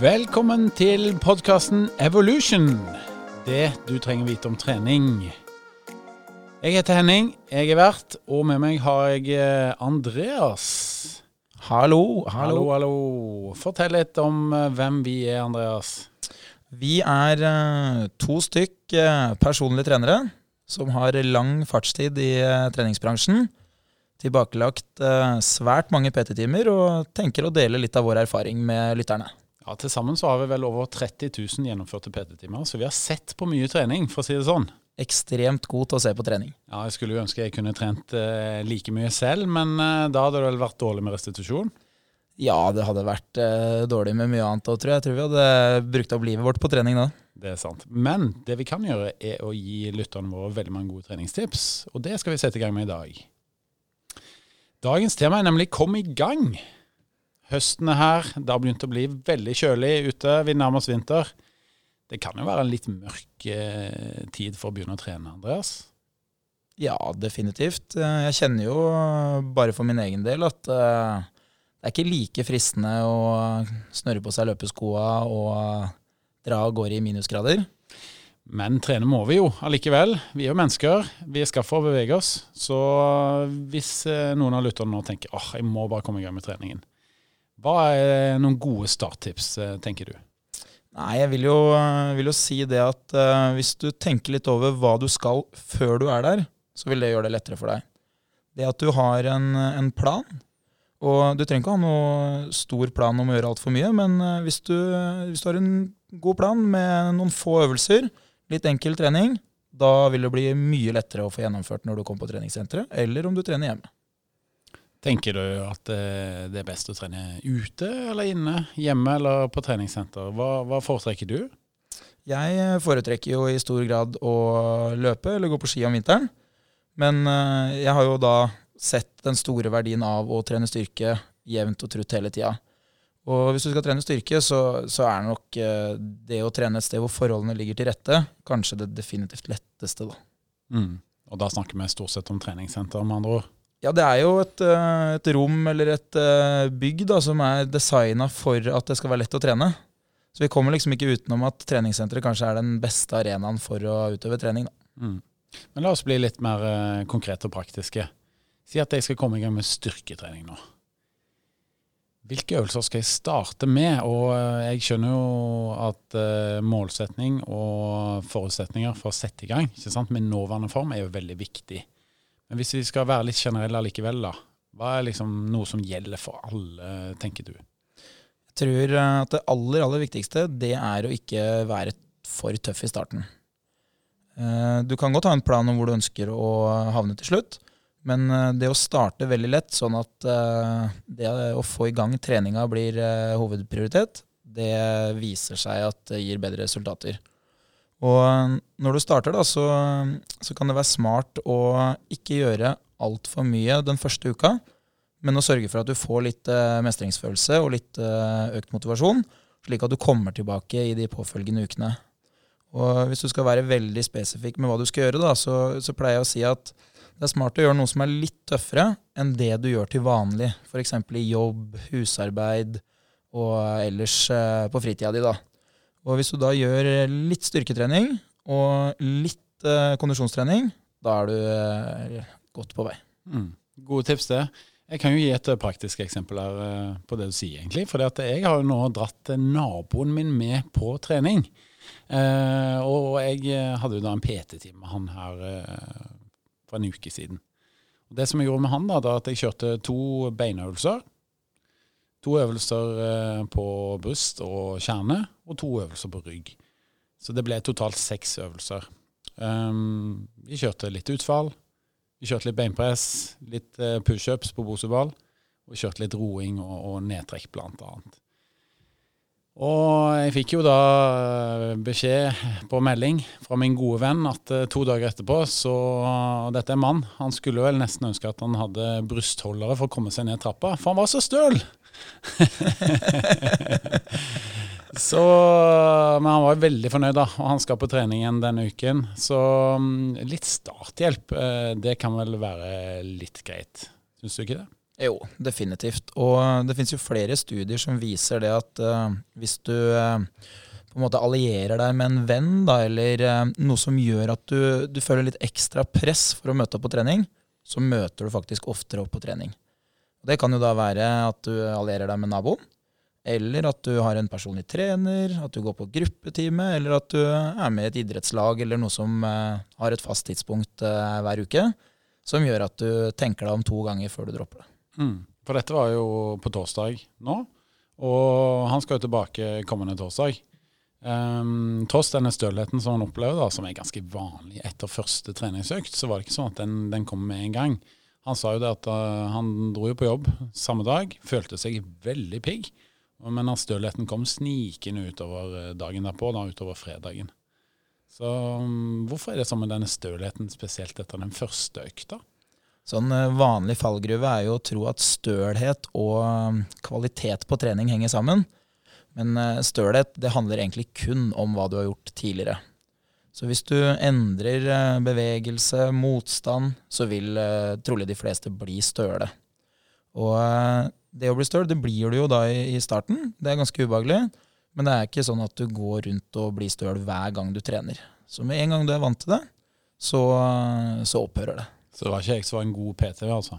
Velkommen til podkasten Evolution. Det du trenger vite om trening. Jeg heter Henning, jeg er vert, og med meg har jeg eh, Andreas. Hallo, Hallo, hallo. Fortell litt om eh, hvem vi er, Andreas. Vi er eh, to stykk personlige trenere som har lang fartstid i treningsbransjen. Tilbakelagt svært mange PT-timer og tenker å dele litt av vår erfaring med lytterne. Ja, Til sammen så har vi vel over 30 000 gjennomførte PT-timer, så vi har sett på mye trening, for å si det sånn. Ekstremt god til å se på trening. Ja, Jeg skulle jo ønske jeg kunne trent eh, like mye selv, men eh, da hadde det vel vært dårlig med restitusjon. Ja, det hadde vært eh, dårlig med mye annet òg, tror jeg. Jeg tror vi hadde brukt opp livet vårt på trening da. Det er sant. Men det vi kan gjøre, er å gi lytterne våre veldig mange gode treningstips. Og det skal vi sette i gang med i dag. Dagens tema er nemlig 'kom i gang'. Høsten er her. Det har begynt å bli veldig kjølig ute. Vi nærmer oss vinter. Det kan jo være en litt mørk eh, tid for å begynne å trene, Andreas. Ja, definitivt. Eh, Jeg kjenner jo bare for min egen del at eh, det er ikke like fristende å snørre på seg løpeskoa og dra av gårde i minusgrader. Men trene må vi jo allikevel. Vi er jo mennesker. Vi er skapt for å bevege oss. Så hvis eh, noen av lytterne nå tenker åh, jeg må bare komme i gang med treningen, hva er noen gode starttips, eh, tenker du? Nei, jeg vil jo, vil jo si det at uh, hvis du tenker litt over hva du skal før du er der, så vil det gjøre det lettere for deg. Det at du har en, en plan, og du trenger ikke ha noe stor plan om å gjøre altfor mye, men eh, hvis du, hvis du har en god plan med noen få øvelser, litt enkel trening, da vil det bli mye lettere å få gjennomført når du kommer på treningssenteret, eller om du trener hjemme. Tenker du at eh, det er best å trene ute eller inne, hjemme eller på treningssenter? Hva, hva foretrekker du? Jeg foretrekker jo i stor grad å løpe eller gå på ski om vinteren. Men eh, jeg har jo da sett den store verdien av å trene styrke jevnt og trutt hele tida. Og hvis du skal trene styrke, så, så er nok eh, det å trene et sted hvor forholdene ligger til rette, kanskje det definitivt letteste, da. Mm. Og da snakker vi stort sett om treningssenter, med andre ord. Ja, det er jo et, eh, et rom eller et eh, bygg da, som er designa for at det skal være lett å trene. Så vi kommer liksom ikke utenom at treningssenteret kanskje er den beste arenaen for å utøve trening. Da. Mm. Men la oss bli litt mer eh, konkrete og praktiske. Si at jeg skal komme i gang med styrketrening nå. Hvilke øvelser skal jeg starte med? Og jeg skjønner jo at målsetning og forutsetninger for å sette i gang ikke sant? med nåværende form er jo veldig viktig. Men hvis vi skal være litt generelle allikevel, da. Hva er liksom noe som gjelder for alle, tenker du? Jeg tror eh, at det aller, aller viktigste det er å ikke være for tøff i starten. Eh, Du kan godt ha en plan om hvor du ønsker å havne til slutt, men eh, det å starte veldig lett, sånn at det å få i gang treninga blir hovedprioritet, det viser seg at det gir bedre resultater. Og når du starter, da, så, så kan det være smart å ikke gjøre altfor mye den første uka, men å sørge for at du får litt eh, mestringsfølelse og litt eh, økt motivasjon, slik at du kommer tilbake i de påfølgende ukene. Og hvis du skal være veldig spesifikk med hva du skal gjøre, da, så, så pleier jeg å si at det er smart å gjøre noe som er litt tøffere enn det du gjør til vanlig. F.eks. i jobb, husarbeid og ellers eh, på fritida di. da. Og hvis du da gjør litt styrketrening og litt eh, kondisjonstrening, da er du eh, godt på vei. Mm. Gode tips, det. Jeg kan jo gi et eh, praktisk eksempel her eh, på det du sier, egentlig. For jeg har jo nå dratt eh, naboen min med på trening. Eh, og jeg hadde jo da en PT-time med han her eh, for en uke siden. Og det som jeg gjorde med han, da, da at jeg kjørte to beinøvelser. To øvelser eh, på bryst og kjerne, og to øvelser på rygg. Så det ble totalt seks øvelser. Um, vi kjørte litt utfall, vi kjørte litt beinpress, litt eh, pushups på Bosuball, og vi kjørte litt roing og, og nedtrekk, blant annet. Og jeg fikk jo da eh, beskjed på melding fra min gode venn at eh, to dager etterpå så Dette er en mann. Han skulle vel nesten ønske at han hadde brystholdere for å komme seg ned trappa, for han var så støl! så Men han var veldig fornøyd, da. Og han skal på trening igjen denne uken. Så mm, litt starthjelp, eh, det kan vel være litt greit. Syns du ikke det? Jo, definitivt. Og det finnes jo flere studier som viser det at uh, hvis du uh, på en måte allierer deg med en venn, da, eller uh, noe som gjør at du, du, føler litt ekstra press for å møte opp på trening, så møter du faktisk oftere opp på trening. Det kan jo da være at du allierer deg med naboen, eller at du har en personlig trener, at du går på gruppetime, eller at du er med i et idrettslag eller noe som har et fast tidspunkt hver uke, som gjør at du tenker deg om to ganger før du dropper det. Mm. For dette var jo på torsdag nå, og han skal jo tilbake kommende torsdag. Um, tross denne stølheten som han opplever, da, som er ganske vanlig etter første treningsøkt, så var det ikke sånn at den, den kom med en gang. Han sa jo det at uh, han dro jo på jobb samme dag, følte seg veldig pigg. Men at stølheten kom snikende utover eh, dagen derpå, da utover fredagen. Så um, hvorfor er det sånn med denne stølheten, spesielt etter den første økta? Sånn eh, vanlig fallgruve er jo å tro at stølhet og um, kvalitet på trening henger sammen. Men eh, stølhet det handler egentlig kun om hva du har gjort tidligere. Så hvis du endrer eh, bevegelse, motstand, så vil trolig de fleste bli støle. Og det å bli støl, det blir du jo da i starten. Det er ganske ubehagelig. Men det er ikke sånn at du går rundt og blir støl hver gang du trener. Så med en gang du er vant til det, så, så opphører det. Så det var ikke jeg som var en god PT, altså?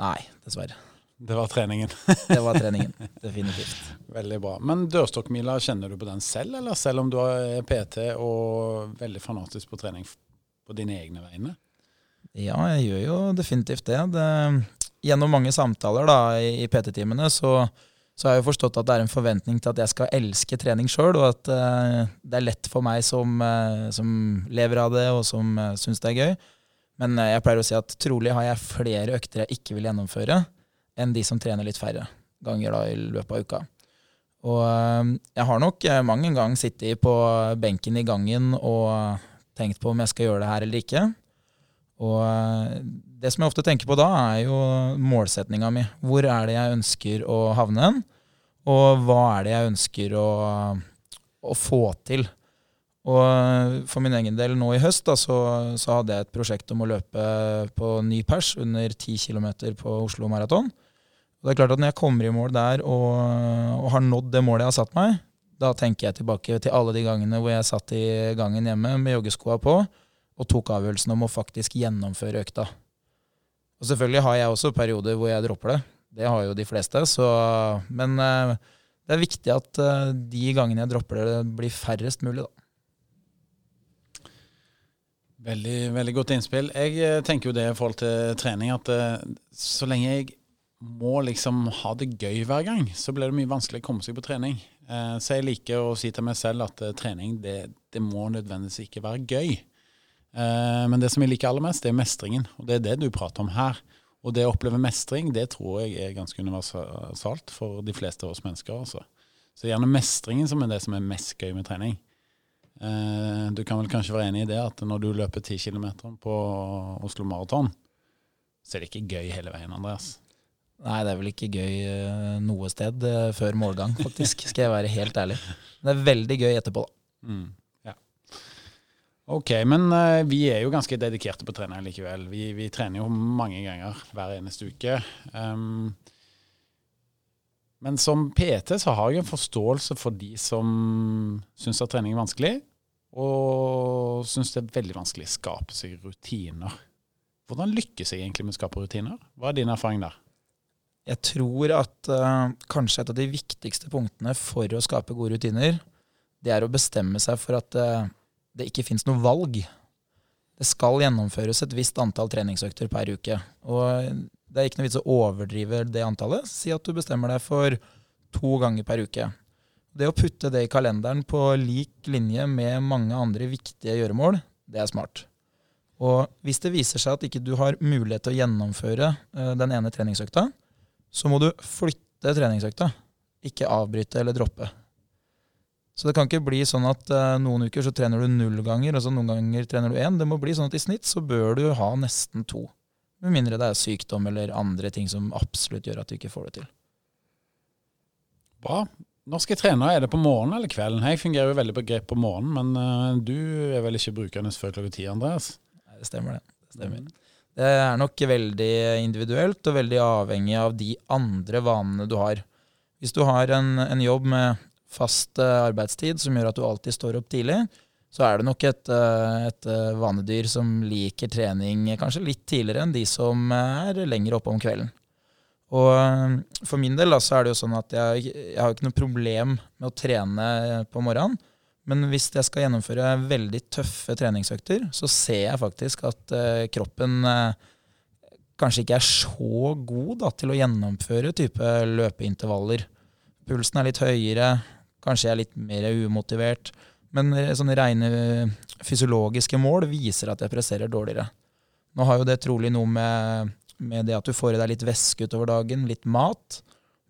Nei, dessverre. Det var treningen. det var treningen, definitivt. Veldig bra. Men dørstokkmila, kjenner du på den selv, eller selv om du er PT og veldig fanatisk på trening på dine egne vegne? Ja, jeg gjør jo definitivt det. det gjennom mange samtaler da, i PT-timene så, så, har jeg forstått at det er en forventning til at jeg skal elske trening sjøl, og at uh, det er lett for meg som, uh, som lever av det og som uh, syns det er gøy, men eh, jeg pleier å si at trolig har jeg flere økter jeg ikke vil gjennomføre, enn de som trener litt færre ganger da i løpet av uka. Og eh, jeg har nok eh, mang en gang sittet på benken i gangen og tenkt på om jeg skal gjøre det her eller ikke. Og det som jeg ofte tenker på da, er jo målsetninga mi. Hvor er det jeg ønsker å havne hen? Og hva er det jeg ønsker å, å få til? Og for min egen del nå i høst da, så, så, hadde jeg et prosjekt om å løpe på ny pers under 10 km på Oslo Maraton. Det er klart at Når jeg kommer i mål der og, og, har nådd det målet jeg har satt meg, da tenker jeg tilbake til alle de gangene hvor jeg satt i gangen hjemme med joggeskoa på og tok avgjørelsen om å faktisk gjennomføre økta. Og Selvfølgelig har jeg også perioder hvor jeg dropper det. Det har jo de fleste. Så, men eh, det er viktig at eh, de gangene jeg dropper det, blir færrest mulig. da. Veldig, veldig godt innspill. Jeg eh, tenker jo det i forhold til trening at uh, så lenge jeg må liksom ha det gøy hver gang, så blir det mye vanskeligere å komme seg på trening. Uh, så jeg liker å si til meg selv at trening det, det, må nødvendigvis ikke være gøy. men det som jeg liker aller mest, det er mestringen. Og det er det du prater om her. Og det å oppleve mestring, det tror jeg er ganske universalt for de fleste av oss mennesker. Også. Så gjerne mestringen som er det som er mest gøy med trening. Eh, du kan vel kanskje være enig i det at når du løper 10 km på Oslo Maraton, så er det ikke gøy hele veien, Andreas? Nei, det er vel ikke gøy uh, noe sted uh, før målgang, faktisk. Skal jeg være helt ærlig. Det er veldig gøy etterpå, da. Mm, ja. Ok, men vi er jo ganske dedikerte på trening likevel. Vi, vi, trener jo mange ganger hver eneste uke. Um, men som PT så har jeg en forståelse for de som syns at trening er vanskelig, og syns det er veldig vanskelig å skape seg rutiner. Hvordan lykkes jeg egentlig med å skape rutiner? Hva er din erfaring der? Jeg tror at uh, kanskje et av de viktigste punktene for å skape gode rutiner, det er å bestemme seg for at uh, det ikke fins noe valg. Det skal gjennomføres et visst antall treningsøkter per uke. Og det er ikke noe vits å overdrive det antallet. Si at du bestemmer deg for to ganger per uke. Det å putte det i kalenderen på lik linje med mange andre viktige gjøremål, det er smart. Og hvis det viser seg at ikke du har mulighet til å gjennomføre uh, den ene treningsøkta, så må du flytte treningsøkta, ikke avbryte eller droppe. Så det kan ikke bli sånn at uh, noen uker så trener du null ganger, og så noen ganger trener du én. Det må bli sånn at i snitt så bør du ha nesten to. Med mindre det er sykdom eller andre ting som absolutt gjør at du ikke får det til. Bra. Når skal jeg trene? Er det på morgenen eller kvelden? Jeg fungerer jo veldig på grep på morgenen, men uh, du er vel ikke brukernes før klokka ti, Andreas? Nei, det stemmer det. Det stemmer. Det er nok veldig individuelt og veldig avhengig av de andre vanene du har. Hvis du har en, en jobb med fast eh, arbeidstid som gjør at du alltid står opp tidlig, så er det nok et, eh, et, eh, vanedyr som liker trening kanskje litt tidligere enn de som er lenger oppe om kvelden. Og for min del da, så er det jo sånn at jeg, jeg har ikke noe problem med å trene på morgenen. Men hvis jeg skal gjennomføre veldig tøffe treningsøkter, så ser jeg faktisk at uh, kroppen uh, kanskje ikke er så god da, til å gjennomføre type løpeintervaller. Pulsen er litt høyere, kanskje jeg er litt mer umotivert. Men eh, sånne rene fysiologiske mål viser at jeg presserer dårligere. Nå har jo det trolig noe med, med det at du får i deg litt væske utover dagen, litt mat.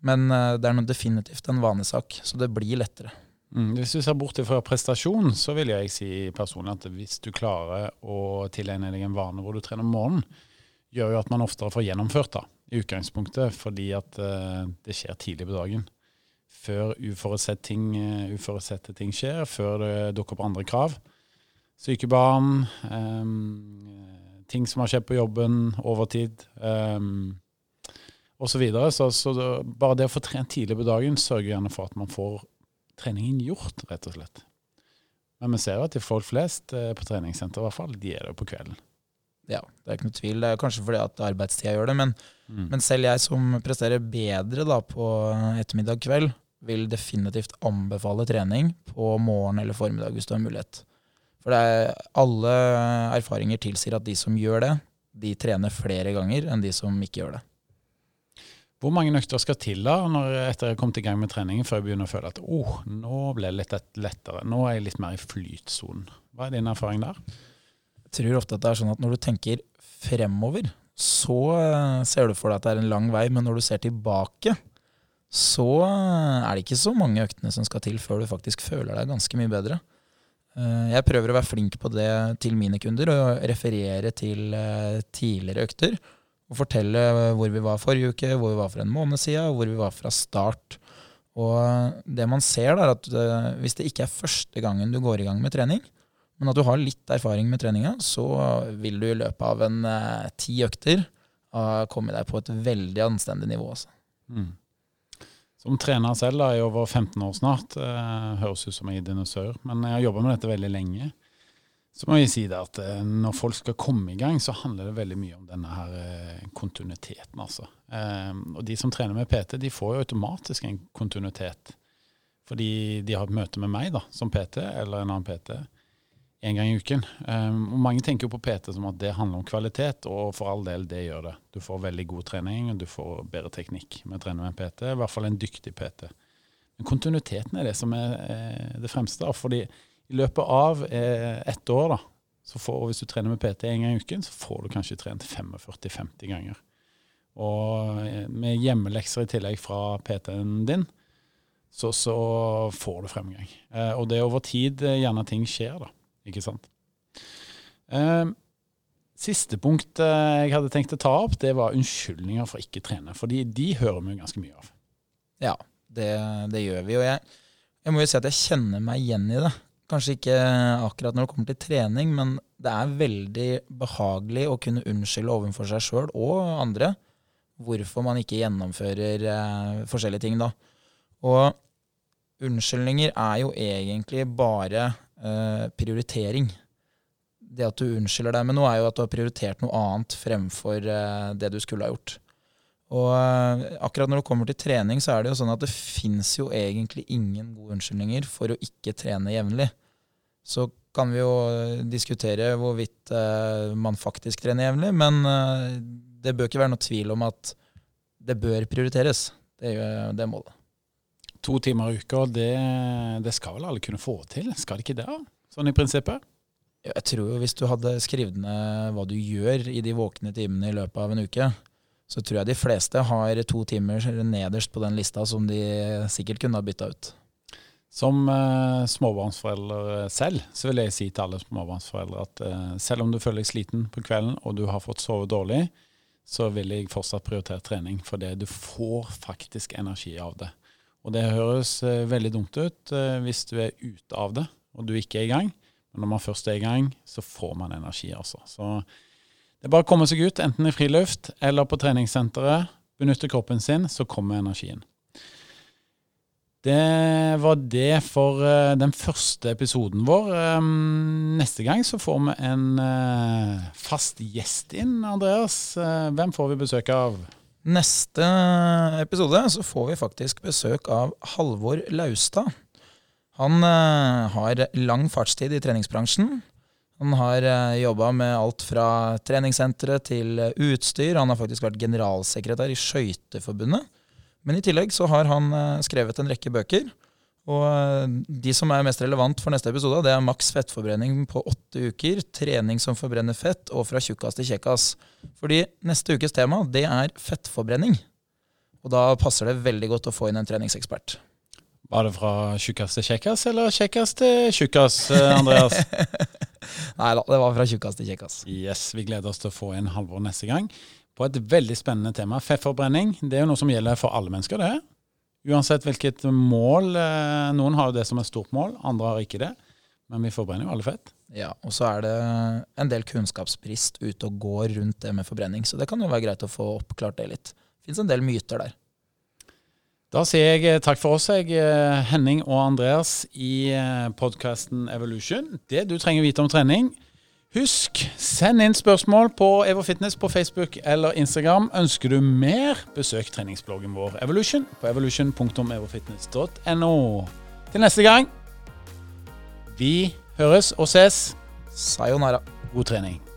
Men det er definitivt en vanesak, så det blir lettere. Mm, hvis du ser bort fra prestasjon, så vil jeg si personlig at hvis du klarer å tilegne deg en vane hvor du trener om morgenen, gjør jo at man oftere får gjennomført da, i utgangspunktet, fordi at uh, det skjer tidlig på dagen. Før uforutsette ting, uh, uforutsette ting skjer, før det dukker opp andre krav. Syke barn, um, ting som har skjedd på jobben, overtid. Um, og så, videre. så, så bare det å få trent tidlig på dagen sørger gjerne for at man får treningen gjort, rett og slett. Men vi ser jo at de folk flest eh, på treningssenter i hvert fall, de er det på kvelden. Ja, det er ikke noe tvil. Det er kanskje fordi at arbeidstida gjør det, men, mm. men, selv jeg som presterer bedre da på ettermiddag kveld, vil definitivt anbefale trening på morgen eller formiddag hvis du har mulighet. For er, alle erfaringer tilsier at de som gjør det, de trener flere ganger enn de som ikke gjør det. Hvor mange økter skal til da, når etter jeg har kommet i gang med treningen, før jeg begynner å føle at oh, nå ble det litt lettere, nå er jeg litt mer i flytsonen? Hva er din erfaring der? Jeg tror ofte at det er sånn at når du tenker fremover, så eh, ser du for deg at det er en lang vei, men når du ser tilbake, så eh, er det ikke så mange øktene som skal til før du faktisk føler deg ganske mye bedre. Eh, jeg prøver å være flink på det til mine kunder og referere til tidligere økter og fortelle hvor vi var forrige uke, hvor vi var for en måned siden, hvor vi var fra start. Og det man ser, er at eh, hvis det ikke er første gangen du går i gang med trening, men at du har litt erfaring med treninga, så vil du i løpet av en eh, ti økter uh, komme deg på et veldig anstendig nivå. Altså. Mm. Som trener selv da, i over 15 år snart, uh, høres ut som jeg er dinosaur, men jeg har jobba med dette veldig lenge. Så må vi si det at eh, når folk skal komme i gang, så handler det veldig mye om denne her eh, kontinuiteten, altså. Eh, og de som trener med PT, de får jo automatisk en kontinuitet. Fordi de har et møte med meg da, som PT, eller en annen PT, en gang i uken. og mange tenker jo på PT som at det handler om kvalitet, og for all del, det gjør det. Du får veldig god trening, og du får bedre teknikk med å trene med en PT. I hvert fall en dyktig PT. Men kontinuiteten er det som er det fremste. fordi i løpet av eh, ett år, da, får, hvis du trener med PT en gang i uken, så får du kanskje trent 45-50 ganger. Og eh, med hjemmelekser i tillegg fra PT-en din, så, så, får du fremgang. Eh, og det er over tid eh, gjerne ting skjer, da. Ikke sant. Eh, siste punkt eh, jeg hadde tenkt å ta opp, det var unnskyldninger for ikke trene. Fordi de hører vi ganske mye av. Ja, det, det gjør vi. Og jeg, jeg må jo si at jeg kjenner meg igjen i det. Kanskje ikke akkurat når det kommer til trening, men det er veldig behagelig å kunne unnskylde overfor seg sjøl og andre hvorfor man ikke gjennomfører eh, forskjellige ting, da. Og unnskyldninger er jo egentlig bare eh, prioritering. Det at du unnskylder deg med noe, er jo at du har prioritert noe annet fremfor eh, det du skulle ha gjort. Og eh, akkurat når det kommer til trening, så er det jo sånn at det fins jo egentlig ingen gode unnskyldninger for å ikke trene jevnlig. Så kan vi jo eh, diskutere hvorvidt uh, man faktisk trener jevnlig, men det bør ikke være noe tvil om at det bør prioriteres. Det er jo det målet. To timer i uka, det, det, skal vel alle kunne få til? Skal det ikke det, sånn i prinsippet? Jeg tror jo hvis du hadde skrevet ned hva du gjør i de våkne timene i løpet av en uke, så tror jeg de fleste har to timer nederst på den lista som de sikkert kunne ha bytta ut. Som eh, småbarnsforelder selv så vil jeg si til alle småbarnsforeldre at eh, selv om du føler deg sliten på kvelden og du har fått sove dårlig, så vil jeg fortsatt prioritere trening, for det du får faktisk energi av det. Og det høres eh, veldig dumt ut eh, hvis du er ute av det og du ikke er i gang, men når man først er i gang, så får man energi, altså. Så Det er bare å komme seg ut, enten i friluft eller på treningssenteret. Benytte kroppen sin, så kommer energien. Det var det for eh, den første episoden vår. Um, neste gang så får vi en fast gjest inn, Andreas. Hvem får vi besøk av? Neste episode så får vi faktisk besøk av Halvor Laustad. Han har lang fartstid i treningsbransjen. Han har uh, jobba med alt fra treningssenteret til utstyr. Han har faktisk vært generalsekretær i Skøyteforbundet. Men i tillegg så har han eh, skrevet en rekke bøker. Og eh, de som er mest relevant for neste episode, det er maks fettforbrenning på åtte uker, trening som forbrenner fett, og fra tjukkas til kjekkas. Fordi neste ukes tema, det er fettforbrenning. Og da passer det veldig godt å få inn en treningsekspert. Var det fra tjukkas til kjekkas, eller kjekkas til tjukkas, eh, Andreas? Nei da, det var fra tjukkas til kjekkas. Yes, vi gleder oss til å få inn Halvor neste gang på et veldig spennende tema. Fettforbrenning det er jo noe som gjelder for alle mennesker. det. Uansett hvilket mål. Eh, noen har jo det som et stort mål, andre har ikke det. Men vi forbrenner jo alle fett. Ja, og så er det en del kunnskapsbrist ute og går rundt det med forbrenning. Så det kan jo være greit å få oppklart det litt. Det fins en del myter der. Da sier jeg eh, takk for oss, jeg, eh, Henning og Andreas i podkasten Evolution. Det du trenger vite om trening. Husk, send inn spørsmål på EvoFitness på Facebook eller Instagram. Ønsker du mer, besøk treningsbloggen vår Evolution på evolution.evofitness.no. Til neste gang, vi høres og ses. Sayonara. God trening.